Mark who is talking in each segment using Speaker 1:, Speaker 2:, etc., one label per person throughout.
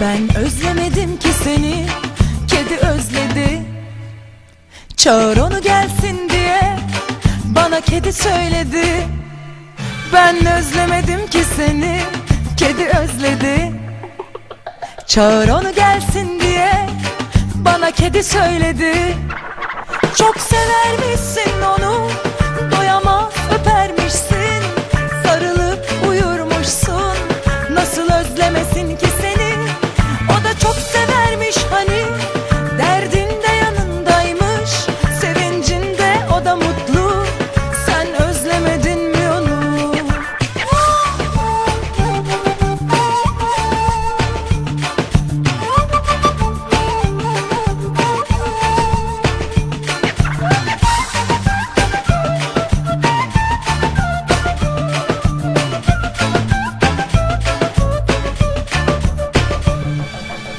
Speaker 1: Ben özlemedim ki seni. Kedi özledi. Çağır onu gelsin diye Bana kedi söyledi. Ben özlemedim ki seni. Kedi özledi. Çağır onu gelsin diye Bana kedi söyledi. Çok severmişsin onu. Doyamaz öpermişsin. Sarılıp uyurmuşsun. Nasıl özlemesin ki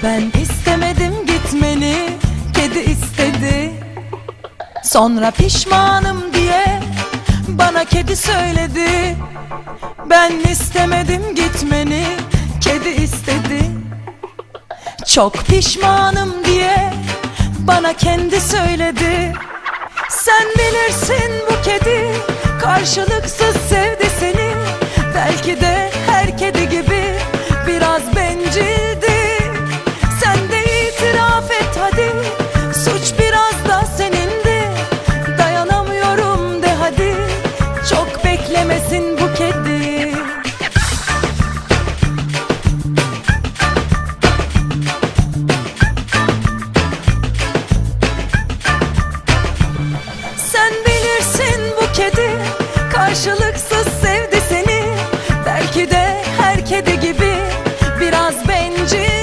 Speaker 1: Ben istemedim gitmeni Kedi istedi. Sonra pişmanım diye Bana kedi söyledi. Ben istemedim gitmeni Kedi istedi. Çok pişmanım diye Bana kendi söyledi. Sen bilirsin bu kedi Karşılıksız sevdi seni. Belki de her kedi gibi karşılıksız sevdi seni. Belki de her kedi gibi biraz bencil.